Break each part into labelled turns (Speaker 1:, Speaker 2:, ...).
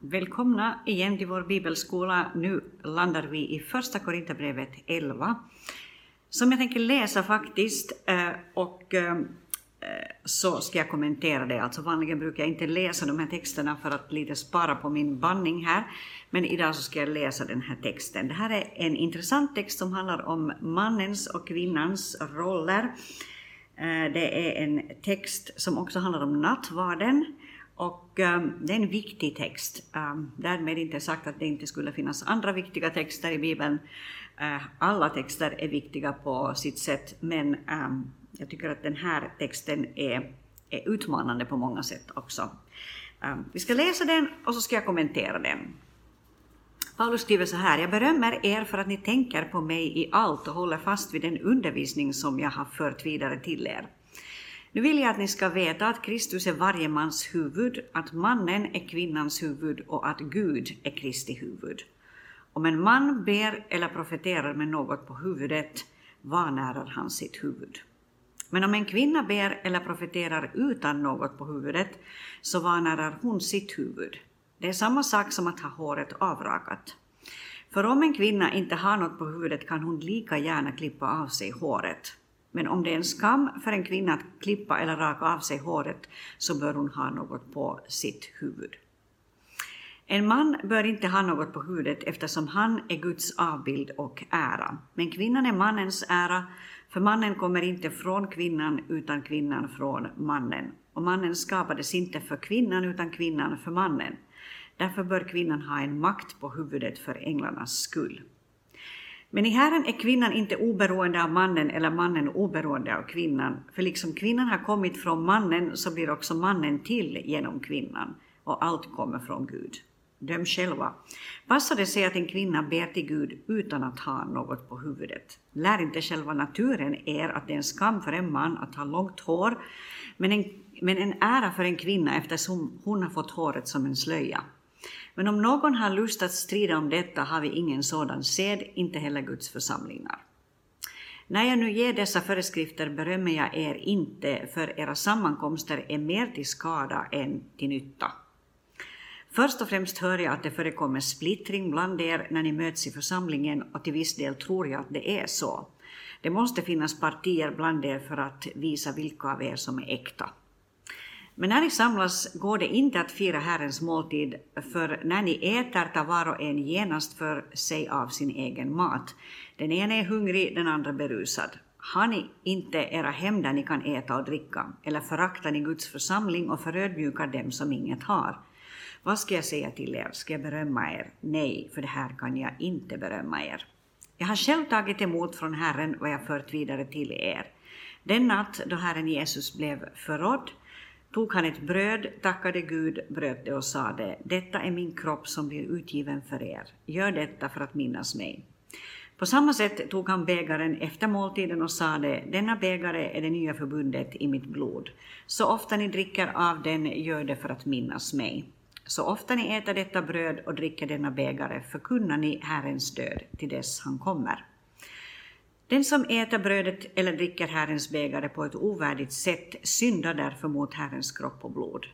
Speaker 1: Välkomna igen till vår bibelskola. Nu landar vi i Första Korinthierbrevet 11, som jag tänker läsa faktiskt, eh, och eh, eh, så ska jag kommentera det. Alltså vanligen brukar jag inte läsa de här texterna för att lite spara på min bandning här, men idag så ska jag läsa den här texten. Det här är en intressant text som handlar om mannens och kvinnans roller. Det är en text som också handlar om nattvarden, och um, det är en viktig text. Um, därmed inte sagt att det inte skulle finnas andra viktiga texter i Bibeln. Uh, alla texter är viktiga på sitt sätt, men um, jag tycker att den här texten är, är utmanande på många sätt också. vi ska läsa den och så ska jag kommentera den. Paulus skriver så här, jag berömmer er för att ni tänker på mig i allt och håller fast vid den undervisning som jag har fört vidare till er. Nu vill jag att ni ska veta att Kristus är varje mans huvud, att mannen är kvinnans huvud och att Gud är Kristi huvud. Om en man ber eller profeterar med något på huvudet vanärar han sitt huvud. Men om en kvinna ber eller profeterar utan något på huvudet så vanärar hon sitt huvud. Det är samma sak som att ha håret avrakat. För om en kvinna inte har något på huvudet kan hon lika gärna klippa av sig håret. Men om det är en skam för en kvinna att klippa eller raka av sig håret så bör hon ha något på sitt huvud. En man bör inte ha något på huvudet eftersom han är Guds avbild och ära. Men kvinnan är mannens ära, för mannen kommer inte från kvinnan utan kvinnan från mannen. Och mannen skapades inte för kvinnan utan kvinnan för mannen. Därför bör kvinnan ha en makt på huvudet för änglarnas skull. Men i Herren är kvinnan inte oberoende av mannen eller mannen oberoende av kvinnan, för liksom kvinnan har kommit från mannen så blir också mannen till genom kvinnan, och allt kommer från Gud. Döm själva. Passar det sig att en kvinna ber till Gud utan att ha något på huvudet? Lär inte själva naturen er att det är en skam för en man att ha långt hår, men en, men en ära för en kvinna eftersom hon har fått håret som en slöja? Men om någon har lust att strida om detta har vi ingen sådan sed, inte heller Guds församlingar. När jag nu ger dessa föreskrifter berömmer jag er inte, för era sammankomster är mer till skada än till nytta. Först och främst hör jag att det förekommer splittring bland er när ni möts i församlingen och till viss del tror jag att det är så. Det måste finnas partier bland er för att visa vilka av er som är äkta. Men när ni samlas går det inte att fira Herrens måltid, för när ni äter tar var och en genast för sig av sin egen mat. Den ene är hungrig, den andra berusad. Har ni inte era hem där ni kan äta och dricka, eller föraktar ni Guds församling och förödmjukar dem som inget har? Vad ska jag säga till er? Ska jag berömma er? Nej, för det här kan jag inte berömma er. Jag har själv tagit emot från Herren vad jag fört vidare till er. Den natt då Herren Jesus blev förrådd tog han ett bröd, tackade Gud, bröt det och sade, detta är min kropp som blir utgiven för er. Gör detta för att minnas mig. På samma sätt tog han bägaren efter måltiden och sade, denna bägare är det nya förbundet i mitt blod. Så ofta ni dricker av den, gör det för att minnas mig. Så ofta ni äter detta bröd och dricker denna bägare förkunnar ni Herrens död till dess han kommer. Den som äter brödet eller dricker Herrens bägare på ett ovärdigt sätt syndar därför mot Herrens kropp och blod.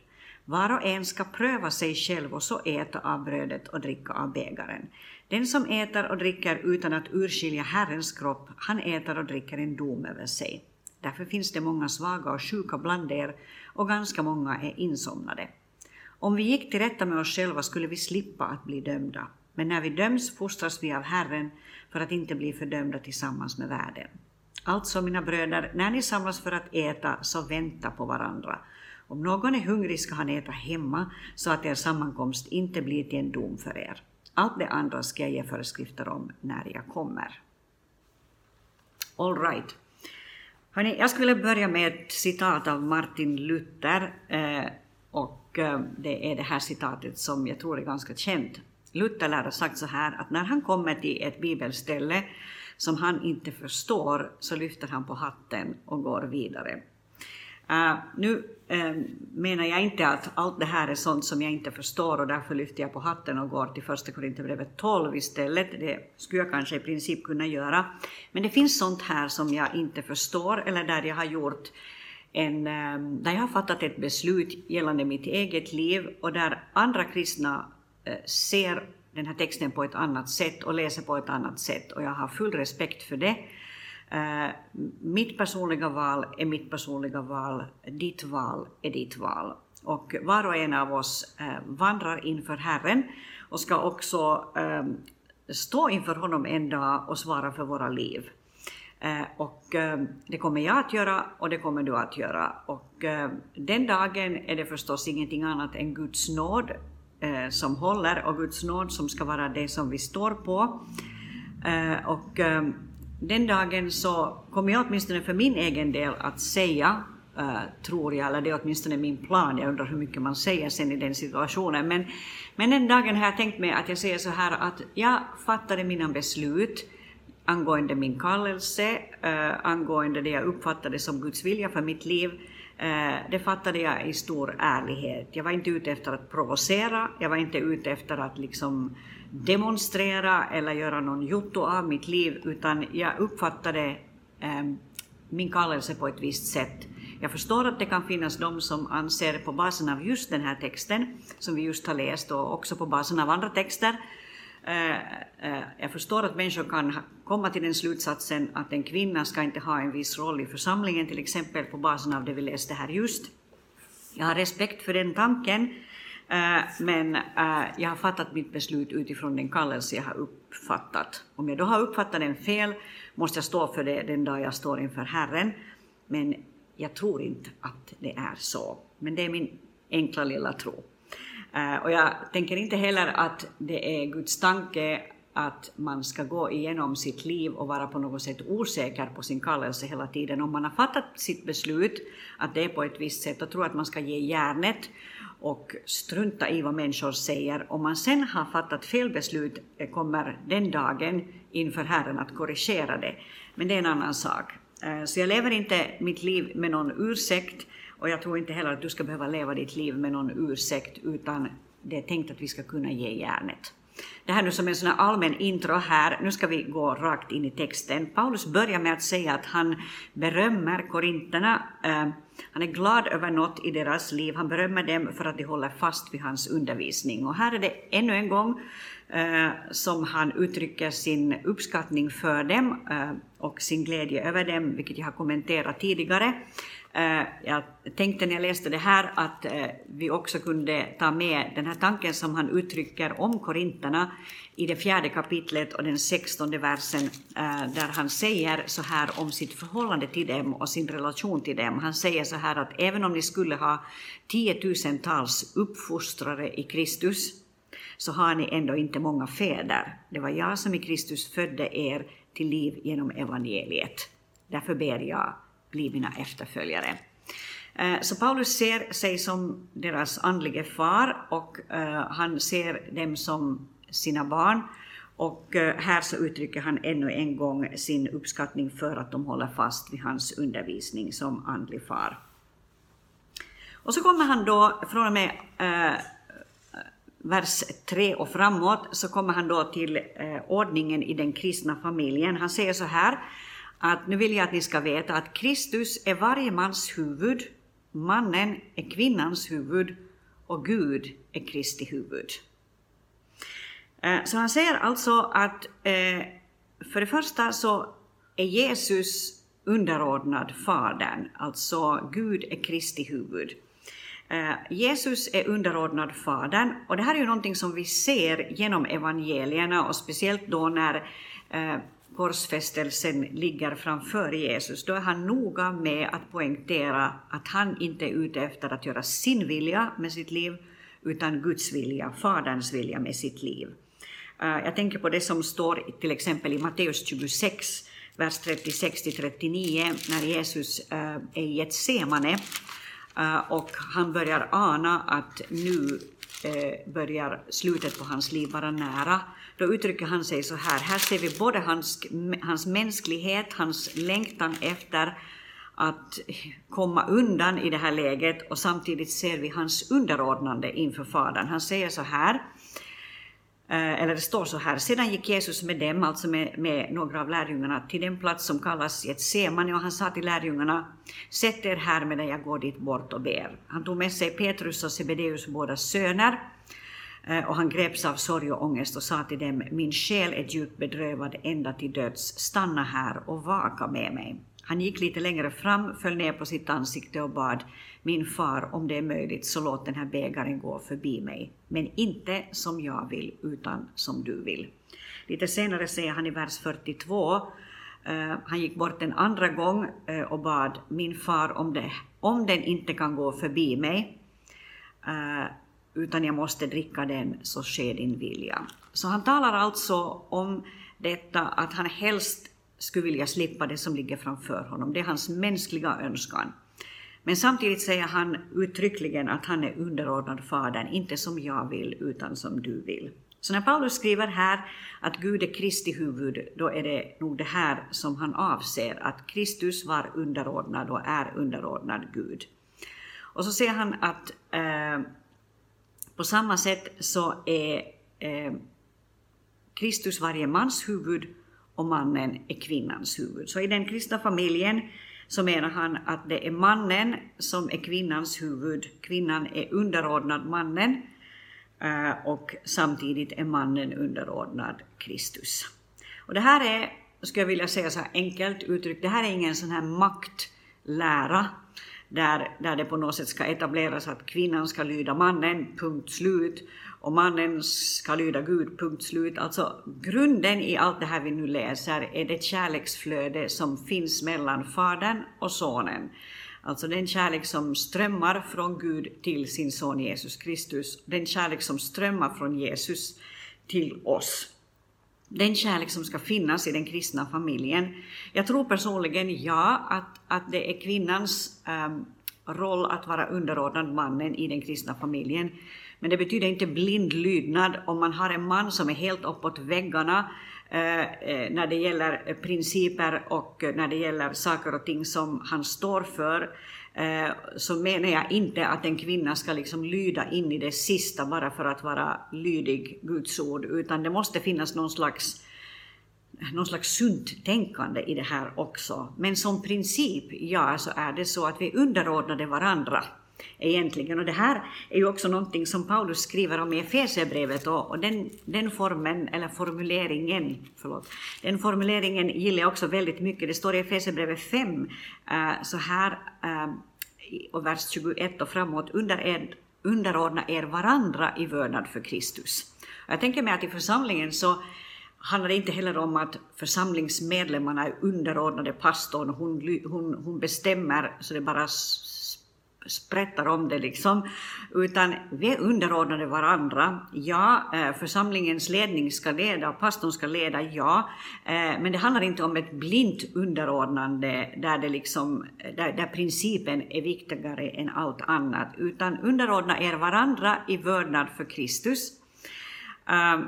Speaker 1: Var och en ska pröva sig själv och så äta av brödet och dricka av bägaren. Den som äter och dricker utan att urskilja Herrens kropp, han äter och dricker en dom över sig. Därför finns det många svaga och sjuka bland er, och ganska många är insomnade. Om vi gick till rätta med oss själva skulle vi slippa att bli dömda. Men när vi döms fostras vi av Herren för att inte bli fördömda tillsammans med världen. Alltså, mina bröder, när ni samlas för att äta, så vänta på varandra. Om någon är hungrig ska han äta hemma, så att er sammankomst inte blir till en dom för er. Allt det andra ska jag ge föreskrifter om när jag kommer. All right. Hörrni, jag skulle vilja börja med ett citat av Martin Luther, eh, och eh, det är det här citatet som jag tror är ganska känt. Luther lär ha sagt så här att när han kommer till ett bibelställe som han inte förstår så lyfter han på hatten och går vidare. Uh, nu uh, menar jag inte att allt det här är sånt som jag inte förstår och därför lyfter jag på hatten och går till första Korinthierbrevet 12 istället. Det skulle jag kanske i princip kunna göra. Men det finns sånt här som jag inte förstår eller där jag har gjort en, uh, där jag har fattat ett beslut gällande mitt eget liv och där andra kristna Eh, ser den här texten på ett annat sätt och läser på ett annat sätt och jag har full respekt för det. Uh, mitt personliga val är mitt personliga val, ditt val är ditt val. Och var och en av oss uh, vandrar inför Herren och ska också uh, stå inför honom en dag och svara för våra liv. Och det kommer jag att göra och det kommer du att göra. Och den dagen är det förstås ingenting annat än Guds nåd eh, som håller och Guds nåd som ska vara det som vi står på. Eh, och eh, den dagen så kommer jag åtminstone för min egen del att säga, eh, tror jag, eller det är åtminstone min plan, jag undrar hur mycket man säger sen i den situationen, men, men den dagen har jag tänkt mig att jag säger så här att jag fattade mina beslut angående min kallelse, eh, angående det jag uppfattade som Guds vilja för mitt liv, Eh, Eh, det fattade jag i stor ärlighet. Jag var inte ute efter att provocera, jag var inte ute efter att liksom demonstrera eller göra någon jotto av mitt liv, utan jag uppfattade ehm, min kallelse på ett visst sätt. Jag förstår att det kan finnas de som anser på basen av just den här texten, som vi just har läst, och också på basen av andra texter, Eh, eh, jag förstår att människor kan komma till den slutsatsen att en kvinna ska inte ha en viss roll i församlingen, till exempel på basen av det vi läste här just. Jag har respekt för den tanken, eh, men jag har fattat mitt beslut utifrån den kallelse jag har uppfattat. Om jag då har uppfattat den fel måste jag stå för det den dag jag står inför Herren, men jag tror inte att det är så. Men det är min enkla lilla tro. Eh, och jag tänker inte heller att det är Guds tanke att man ska gå igenom sitt liv och vara på något sätt osäker på sin kallelse hela tiden. Om man har fattat sitt beslut att det är på ett visst sätt och tror att man ska ge järnet och strunta i vad människor säger. Om man sen har fattat fel beslut eh, kommer den dagen inför Herren att korrigera det. Men det är en annan sak. Eh, så jag lever inte mitt liv med någon ursäkt och jag tror inte heller att du ska behöva leva ditt liv med någon ursäkt, utan det är tänkt att vi ska kunna ge järnet. Det här nu som en sån här allmän intro här, nu ska vi gå rakt in i texten. Paulus börjar med att säga att han berömmer korinterna, eh, han är glad över något i deras liv, han berömmer dem för att de håller fast vid hans undervisning. Och här är det ännu en gång eh, som han uttrycker sin uppskattning för dem eh, och sin glädje över dem, vilket jag har kommenterat tidigare. Eh, jag tänkte när jag läste det här att eh, vi också kunde ta med den här tanken som han uttrycker om korinterna i det fjärde kapitlet och den sextonde versen eh, där han säger så här om sitt förhållande till dem och sin relation till dem. Han säger så här att även om ni skulle ha tiotusentals uppfostrare i Kristus så har ni ändå inte många fäder. Det var jag som i Kristus födde er till liv genom evangeliet. Därför ber jag bli mina efterföljare. Eh, så Paulus ser sig som deras andlige far och eh, han ser dem som sina barn. Och eh, här så uttrycker han ännu en gång sin uppskattning för att de håller fast vid hans undervisning som andlig far. Och så kommer han då, från och med eh, vers 3 och framåt, så kommer han då till eh, ordningen i den kristna familjen. Han säger så här, att nu vill jag att ni ska veta att Kristus är varje mans huvud, mannen är kvinnans huvud och Gud är Kristi huvud. Eh, så han säger alltså att eh, för det första så är Jesus underordnad Fadern, alltså Gud är Kristi huvud. Eh, Jesus är underordnad Fadern och det här är ju någonting som vi ser genom evangelierna och speciellt då när korsfästelsen ligger framför Jesus, då är han noga med att poängtera att han inte är ute efter att göra sin vilja med sitt liv, utan Guds vilja, Faderns vilja med sitt liv. Eh, jag tänker på det som står till exempel i Matteus 26, vers 36-39, när Jesus eh, är i ett semane eh, och han börjar ana att nu Eh, börjar slutet på hans liv vara nära då uttrycker han sig så här. Här ser vi både hans, hans mänsklighet, hans längtan efter att komma undan i det här läget och samtidigt ser vi hans underordnande inför Fadern. Han säger så här, Eh, eller det står så här, sedan gick Jesus med dem, alltså med, med några av lärjungarna, till den plats som kallas Getsemane och han sa till lärjungarna, sätt er här medan jag går dit bort och ber. Han tog med sig Petrus och Sebedeus båda söner eh, och han greps av sorg och ångest och sa till dem, min själ är djupt bedrövad ända till döds, stanna här och vaka med mig. Han gick lite längre fram, föll ner på sitt ansikte och bad, min far, om det är möjligt så låt den här bägaren gå förbi mig, men inte som jag vill, utan som du vill. Lite senare säger han i vers 42, eh, han gick bort en andra gång eh, och bad min far om det, om den inte kan gå förbi mig, eh, utan jag måste dricka den, så sker din vilja. Så han talar alltså om detta att han helst skulle vilja slippa det som ligger framför honom. Det är hans mänskliga önskan. Men samtidigt säger han uttryckligen att han är underordnad Fadern, inte som jag vill, utan som du vill. Så när Paulus skriver här att Gud är Kristi huvud, då är det nog det här som han avser, att Kristus var underordnad och är underordnad Gud. Och så säger han att eh, på samma sätt så är eh, Kristus varje mans huvud och mannen är kvinnans huvud. Så i den kristna familjen så menar han att det är mannen som är kvinnans huvud, kvinnan är underordnad mannen eh, och samtidigt är mannen underordnad Kristus. Och det här är, skulle jag vilja säga så här enkelt uttryckt, det här är ingen sån här maktlära där, där det på något sätt ska etableras att kvinnan ska lyda mannen, punkt slut, och mannen ska lyda Gud, punkt slut. Alltså grunden i allt det här vi nu läser är det kärleksflöde som finns mellan Fadern och Sonen. Alltså den kärlek som strömmar från Gud till sin son Jesus Kristus, den kärlek som strömmar från Jesus till oss. Den kärlek som ska finnas i den kristna familjen. Jag tror personligen, ja, att, att det är kvinnans um, roll att vara underordnad mannen i den kristna familjen. Men det betyder inte blind lydnad om man har en man som är helt uppåt väggarna eh, eh när det gäller principer och när det gäller saker och ting som han står för, Eh, så menar jag inte att en kvinna ska liksom lyda in i det sista bara för att vara lydig Guds ord, utan det måste finnas någon slags någon slags sunt tänkande i det här också. Men som princip, ja, så är det så att vi underordnade varandra egentligen. Och det här är ju också någonting som Paulus skriver om i Efesierbrevet och, och den, den formen, eller formuleringen, förlåt, den formuleringen gillar jag också väldigt mycket. Det står i Efesierbrevet 5 eh, så här, eh, och vers 21 och framåt, under er, underordna er varandra i vördnad för Kristus. Jag tänker mig att i församlingen så handlar det inte heller om att församlingsmedlemmarna är underordnade pastorn, hon, hon, hon bestämmer så det bara sprättar om det liksom, utan vi är underordnade varandra. Ja, eh, församlingens ledning ska leda, pastorn ska leda, ja, eh, men det handlar inte om ett blint underordnande där, det liksom, där, där principen är viktigare än allt annat, utan underordna er varandra i vördnad för Kristus. Eh,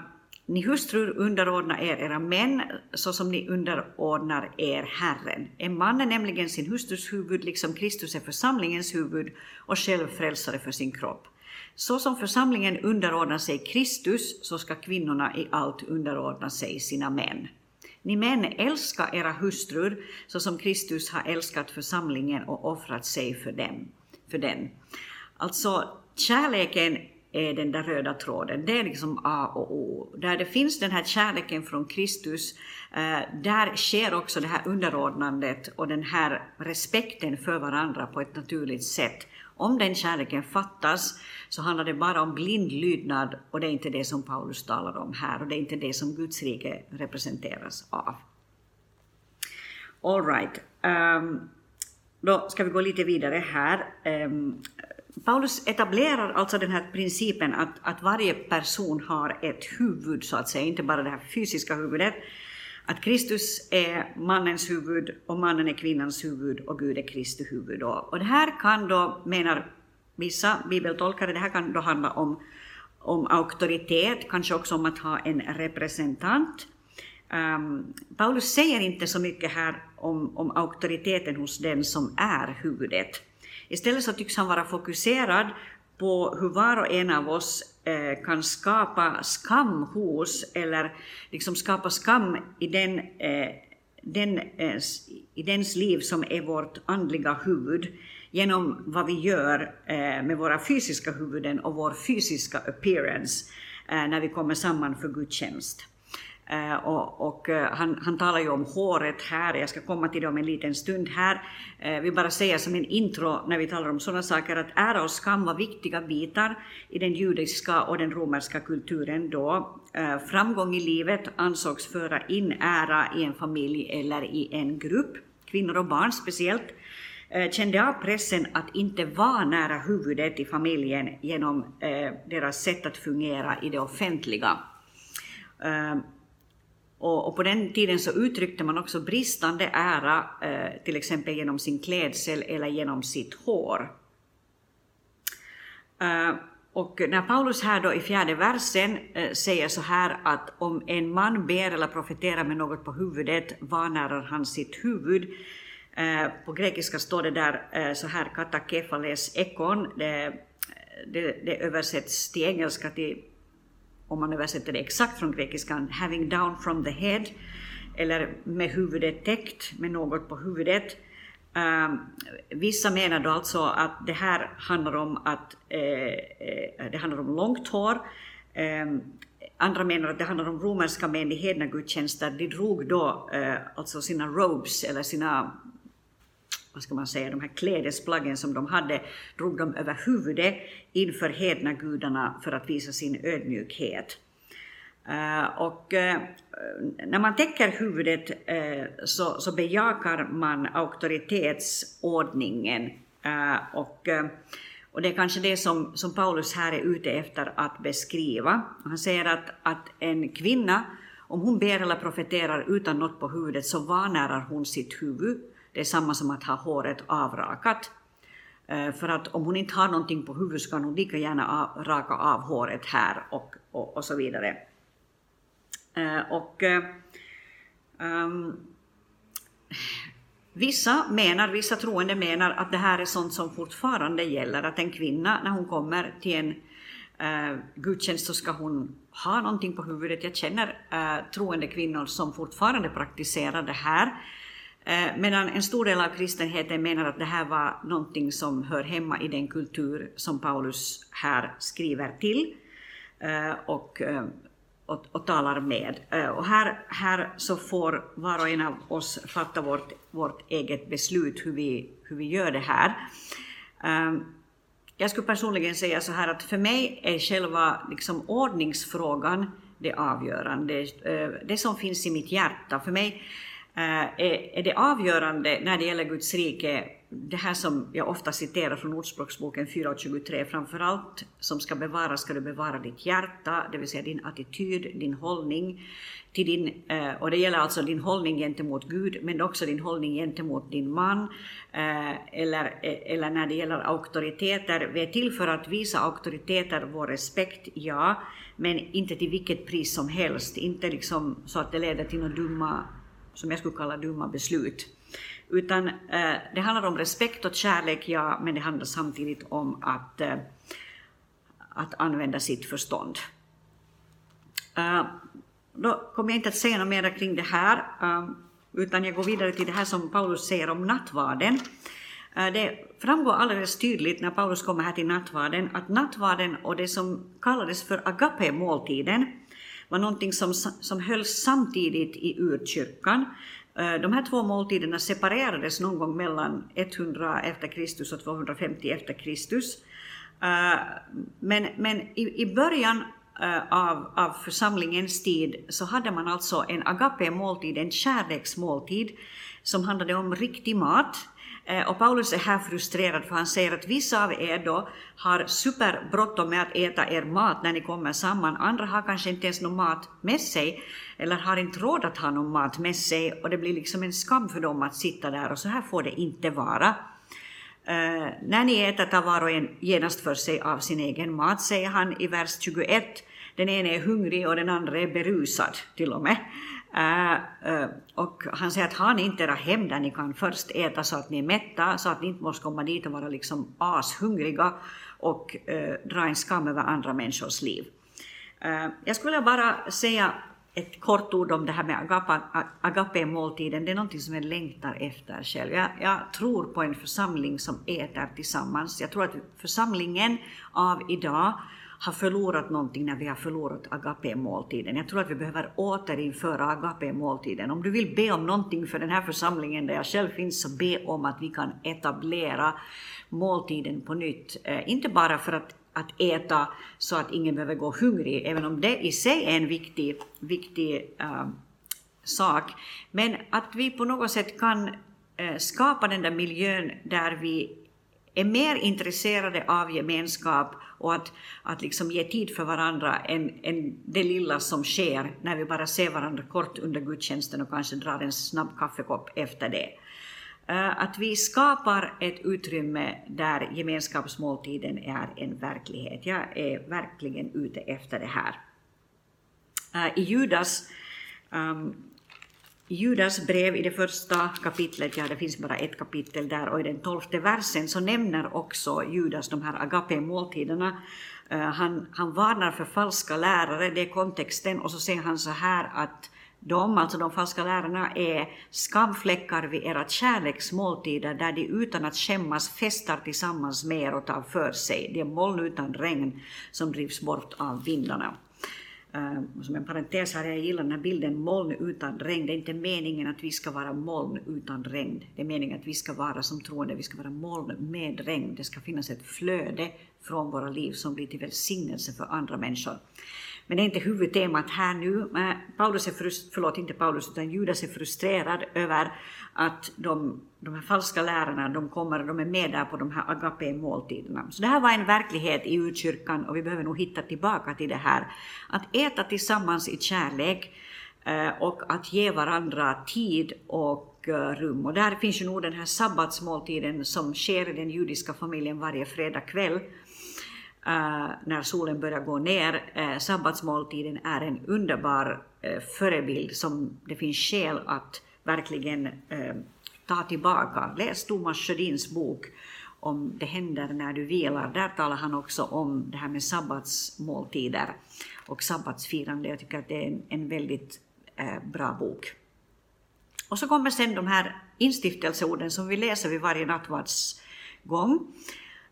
Speaker 1: ni hustrur underordna er era män så som ni underordnar er Herren. En man är nämligen sin hustrus huvud, liksom Kristus är församlingens huvud och själv frälsare för sin kropp. Så som församlingen underordnar sig Kristus, så ska kvinnorna i allt underordna sig sina män. Ni män, älska era hustrur så som Kristus har älskat församlingen och offrat sig för, dem, för den. Alltså, kärleken är den där röda tråden. Det är liksom A och O. Där det finns den här kärleken från Kristus, eh, där sker också det här underordnandet och den här respekten för varandra på ett naturligt sätt. Om den kärleken fattas så handlar det bara om blind lydnad och det är inte det som Paulus talar om här och det är inte det som Guds rike representeras av. All right. Um, då ska vi gå lite vidare här. Um, Paulus etablerar alltså den här principen att, att varje person har ett huvud, så att säga, inte bara det här fysiska huvudet. Att Kristus är mannens huvud och mannen är kvinnans huvud och Gud är Kristi huvud. Och det här kan då, menar vissa bibeltolkare, det här kan då handla om, om auktoritet, kanske också om att ha en representant. Um, Paulus säger inte så mycket här om, om auktoriteten hos den som är huvudet. Istället så tycks han vara fokuserad på hur var och en av oss eh, kan skapa skam hos, eller liksom skapa skam i den, eh, den, eh, i dens liv som är vårt andliga huvud, genom vad vi gör eh, med våra fysiska huvuden och vår fysiska appearance. Eh, när vi kommer samman för gudstjänst. Eh, och, och eh, han, han talar ju om håret här, jag ska komma till det om en liten stund här. Eh, jag vi bara säger som en intro när vi talar om sådana saker att ära och skam var viktiga bitar i den judiska och den romerska kulturen då. framgång i livet ansågs föra in ära i en familj eller i en grupp, kvinnor och barn speciellt kände av pressen att inte vara nära huvudet i familjen genom deras sätt att fungera i det offentliga. Och, och, på den tiden så uttryckte man också bristande ära, eh, till exempel genom sin klädsel eller genom sitt hår. Eh, och när Paulus här då i fjärde versen eh, säger så här att om en man ber eller profeterar med något på huvudet vanärar han sitt huvud. Eh, på grekiska står det där eh, så här katakefales ekon, det, det, det översätts till engelska till om man översätter det exakt från grekiskan, having down from the head, eller med huvudet täckt, med något på huvudet. Um, vissa menar då alltså att det här handlar om att eh, eh det handlar om långt hår. Um, andra menar att det handlar om romerska män i hedna gudstjänster. De drog då eh, alltså sina robes, eller sina vad ska man säga, de här klädesplaggen som de hade, drog de över huvudet inför hedna gudarna för att visa sin ödmjukhet. Uh, och uh, när man täcker huvudet uh, så, så bejakar man auktoritetsordningen. och, och det är kanske det som, som Paulus här är ute efter att beskriva. Han säger att, att en kvinna, om hon ber eller profeterar utan något på huvudet så vanärar hon sitt huvud det är samma som att ha håret avrakat. Eh, för att om hon inte har någonting på huvudet så kan hon lika gärna raka av håret här och, och, och så vidare. Eh, och um, Vissa menar, vissa troende menar att det här är sånt som fortfarande gäller, att en kvinna när hon kommer till en uh, gudstjänst så ska hon ha någonting på huvudet. Jag känner uh, troende kvinnor som fortfarande praktiserar det här. Eh, medan en stor del av kristenheten menar att det här var någonting som hör hemma i den kultur som Paulus här skriver till eh, och, eh, och, och talar med. Och här, här så får var och en av oss fatta vårt, vårt eget beslut hur vi, hur vi gör det här. Jag skulle personligen säga så här att för mig är själva liksom ordningsfrågan det avgörande, det som finns i mitt hjärta. För mig Eh, är, det avgörande när det gäller Guds rike, det här som jag ofta citerar från Ordspråksboken 4.23, framför allt som ska bevaras ska du bevara ditt hjärta, det vill säga din attityd, din hållning, till din, eh, och det gäller alltså din hållning gentemot Gud, men också din hållning gentemot din man, eh, eller, eller när det gäller auktoriteter. Vi är till för att visa auktoriteter vår respekt, ja, men inte till vilket pris som helst, inte liksom så att det leder till några dumma som jag skulle kalla dumma beslut. Utan eh, det handlar om respekt och kärlek, ja, men det handlar samtidigt om att, eh, att använda sitt förstånd. Eh, då kommer jag inte att säga något mer kring det här, eh, utan jag går vidare till det här som Paulus säger om nattvarden. Eh, det framgår alldeles tydligt när Paulus kommer här till nattvarden att nattvarden och det som kallades för agape-måltiden var någonting som, som hölls samtidigt i urkyrkan. Eh, de här två måltiderna separerades någon gång mellan 100 efter Kristus och 250 efter Kristus. Eh, men, men i, i början eh, av, av församlingens tid så hade man alltså en agape-måltid, en kärleksmåltid, som handlade om riktig mat Eh, och Paulus är här frustrerad för han säger att vissa av er då har superbråttom med att äta er mat när ni kommer samman. Andra har kanske inte ens någon mat med sig eller har inte råd att ha någon mat med sig och det blir liksom en skam för dem att sitta där och så här får det inte vara. Uh, när ni äter tar var och en genast för sig av sin egen mat, säger han i vers 21. Den ene är hungrig och den andra är berusad till och med. Äh, äh, och han säger att har ni inte era hem där ni kan först äta så att ni är mätta, så att ni inte måste komma dit och vara liksom ashungriga och äh, dra en skam över andra människors liv. jag skulle bara säga ett kort ord om det här med agape-måltiden. Det är någonting som jag längtar efter själv. Jag, jag, tror på en församling som äter tillsammans. Jag tror att församlingen av idag har förlorat någonting när vi har förlorat agape-måltiden. Jag tror att vi behöver återinföra agape-måltiden. Om du vill be om någonting för den här församlingen där jag själv finns, så be om att vi kan etablera måltiden på nytt. Eh, inte bara för att att äta så att ingen behöver gå hungrig, även om det i sig är en viktig, viktig uh, sak. Men att vi på något sätt kan eh, skapa den där miljön där vi är mer intresserade av gemenskap och att, att liksom ge tid för varandra än, än det lilla som sker när vi bara ser varandra kort under gudstjänsten och kanske drar en snabb kaffekopp efter det. Eh, att vi skapar ett utrymme där gemenskapsmåltiden är en verklighet. Jag är verkligen ute efter det här. Eh, I Judas, um, Judas brev i det första kapitlet, ja det finns bara ett kapitel där, och i den tolfte versen så nämner också Judas de här agape-måltiderna. Eh, han, han varnar för falska lärare, det är kontexten, och så säger han så här att de, alltså de falska lärarna, är skamfläckar vid era kärleksmåltider där de utan att skämmas festar tillsammans med er och tar för sig. Det är moln utan regn som drivs bort av vindarna. Uh, som en parentes här, jag gillar den här bilden moln utan regn. Det är inte meningen att vi ska vara moln utan regn. Det är meningen att vi ska vara som troende, vi ska vara moln med regn. Det ska finnas ett flöde från våra liv som blir till välsignelse för andra människor. Men det är inte huvudtemat här nu. Paulus är frust, förlåt, inte Paulus, utan Judas är frustrerad över att de, de här falska lärarna, de kommer, de är med där på de här agape-måltiderna. Så det här var en verklighet i urkyrkan och vi behöver nog hitta tillbaka till det här. Att äta tillsammans i kärlek eh, och att ge varandra tid och eh, rum. Och där finns ju nog den här sabbatsmåltiden som sker i den judiska familjen varje fredag kväll Uh, när solen börjar gå ner. Uh, sabbatsmåltiden är en underbar uh, förebild som det finns skäl att verkligen ta tillbaka. Läs Thomas Sjödins bok om det händer när du vilar. Där talar han också om det här med sabbatsmåltider och sabbatsfirande. Jag tycker att det är en, en väldigt bra bok. Och så kommer sen de här instiftelseorden som vi läser vid varje nattvardsgång.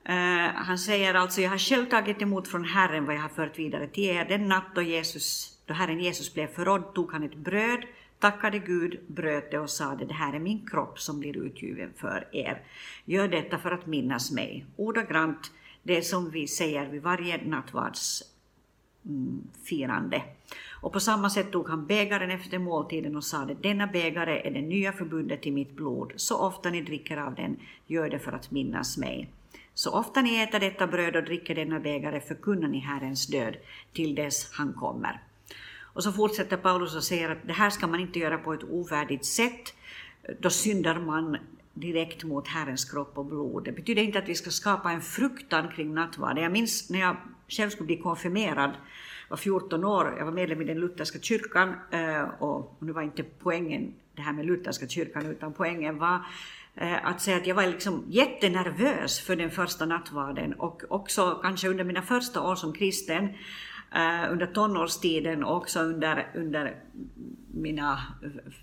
Speaker 1: Uh, han säger alltså, jag har själv tagit emot från Herren vad jag har fört vidare till er. Den natt då, Jesus, då Herren Jesus blev förrådd tog han ett bröd, tackade Gud, bröt det och sade, det här är min kropp som blir utgiven för er. Gör detta för att minnas mig. Ordagrant det som vi säger vid varje nattvardsfirande. Mm, och på samma sätt tog han bägaren efter måltiden och sade, denna bägare är det nya förbundet i mitt blod. Så ofta ni dricker av den, gör det för att minnas mig. Så ofta ni äter detta bröd och dricker denna bägare förkunnar ni Herrens död till dess han kommer. Och så fortsätter Paulus och säger att det här ska man inte göra på ett ovärdigt sätt. Då syndar man direkt mot Herrens kropp och blod. Det betyder inte att vi ska skapa en fruktan kring nattvarden. Jag minns när jag själv skulle bli konfirmerad, var 14 år, jag var medlem i den lutherska kyrkan eh, och nu var inte poängen det här med lutherska kyrkan utan poängen var Eh, att säga att jag var liksom jättenervös för den första nattvarden och också kanske under mina första år som kristen, eh, under tonårstiden och också under, under mina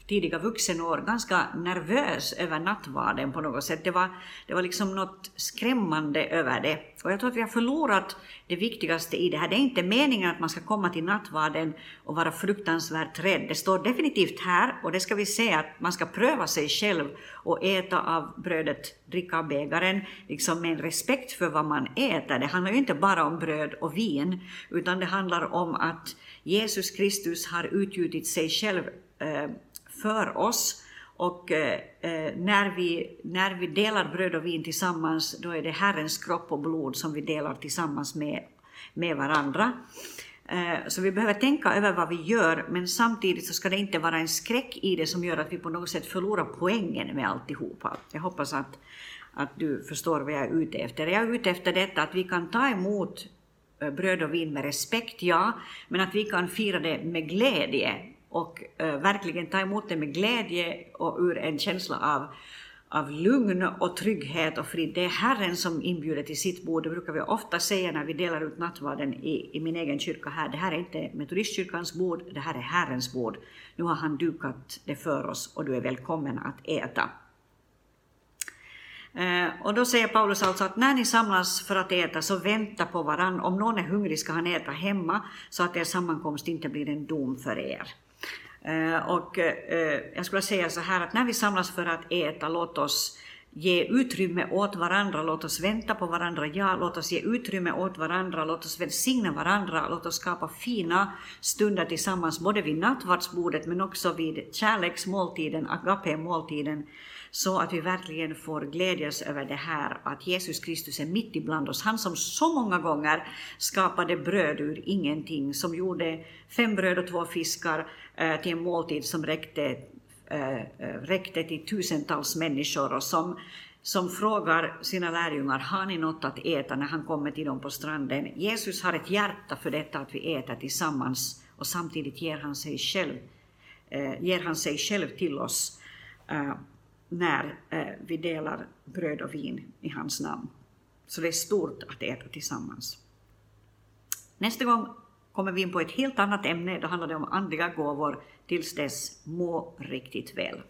Speaker 1: tidiga vuxenår ganska nervös över nattvarden på något sätt. Det var, det var liksom något skrämmande över det. Och jag tror att vi har förlorat det viktigaste i det här. Det är inte meningen att man ska komma till nattvarden och vara fruktansvärt rädd. Det står definitivt här, och det ska vi se, att man ska pröva sig själv och äta av brödet, dricka av bägaren, liksom med en respekt för vad man äter. Det handlar ju inte bara om bröd och vin, utan det handlar om att Jesus Kristus har utgjutit sig själv eh, för oss och eh, eh, när, vi, när vi delar bröd och vin tillsammans, då är det Herrens kropp och blod som vi delar tillsammans med, med varandra. Eh, så vi behöver tänka över vad vi gör, men samtidigt så ska det inte vara en skräck i det som gör att vi på något sätt förlorar poängen med alltihopa. Jag hoppas att, att du förstår vad jag är ute efter. Jag är ute efter detta att vi kan ta emot eh, bröd och vin med respekt, ja, men att vi kan fira det med glädje och eh, verkligen ta emot det med glädje och ur en känsla av, av lugn och trygghet och frid. Det är Herren som inbjuder till sitt bord. Det brukar vi ofta säga när vi delar ut nattvarden i, i min egen kyrka här. Det här är inte metodistkyrkans bord, det här är Herrens bord. Nu har han dukat det för oss och du är välkommen att äta. Eh, och då säger Paulus alltså att när ni samlas för att äta så vänta på varann. Om någon är hungrig ska han äta hemma så att er sammankomst inte blir en dom för er. Eh, och eh, jag skulle säga så här att när vi samlas för att äta, låt oss ge utrymme åt varandra, låt oss vänta på varandra, ja, låt oss ge utrymme åt varandra, låt oss välsigna varandra, låt oss skapa fina stunder tillsammans, både vid nattvardsbordet men också vid kärleksmåltiden, agape-måltiden, så att vi verkligen får glädjas över det här att Jesus Kristus är mitt ibland oss. Han som så många gånger skapade bröd ur ingenting, som gjorde fem bröd och två fiskar eh, till en måltid som räckte Eh, eh, räckte till tusentals människor och som, som frågar sina lärjungar, har ni något att äta när han kommer till dem på stranden? Jesus har ett hjärta för detta att vi äter tillsammans och samtidigt ger han sig själv, eh, ger han sig själv till oss eh, när eh, vi delar bröd och vin i hans namn. Så det är stort att äta tillsammans. Nästa gång kommer vi in på ett helt annat ämne. Då handlar det om andliga gåvor. Tills dess, må riktigt väl.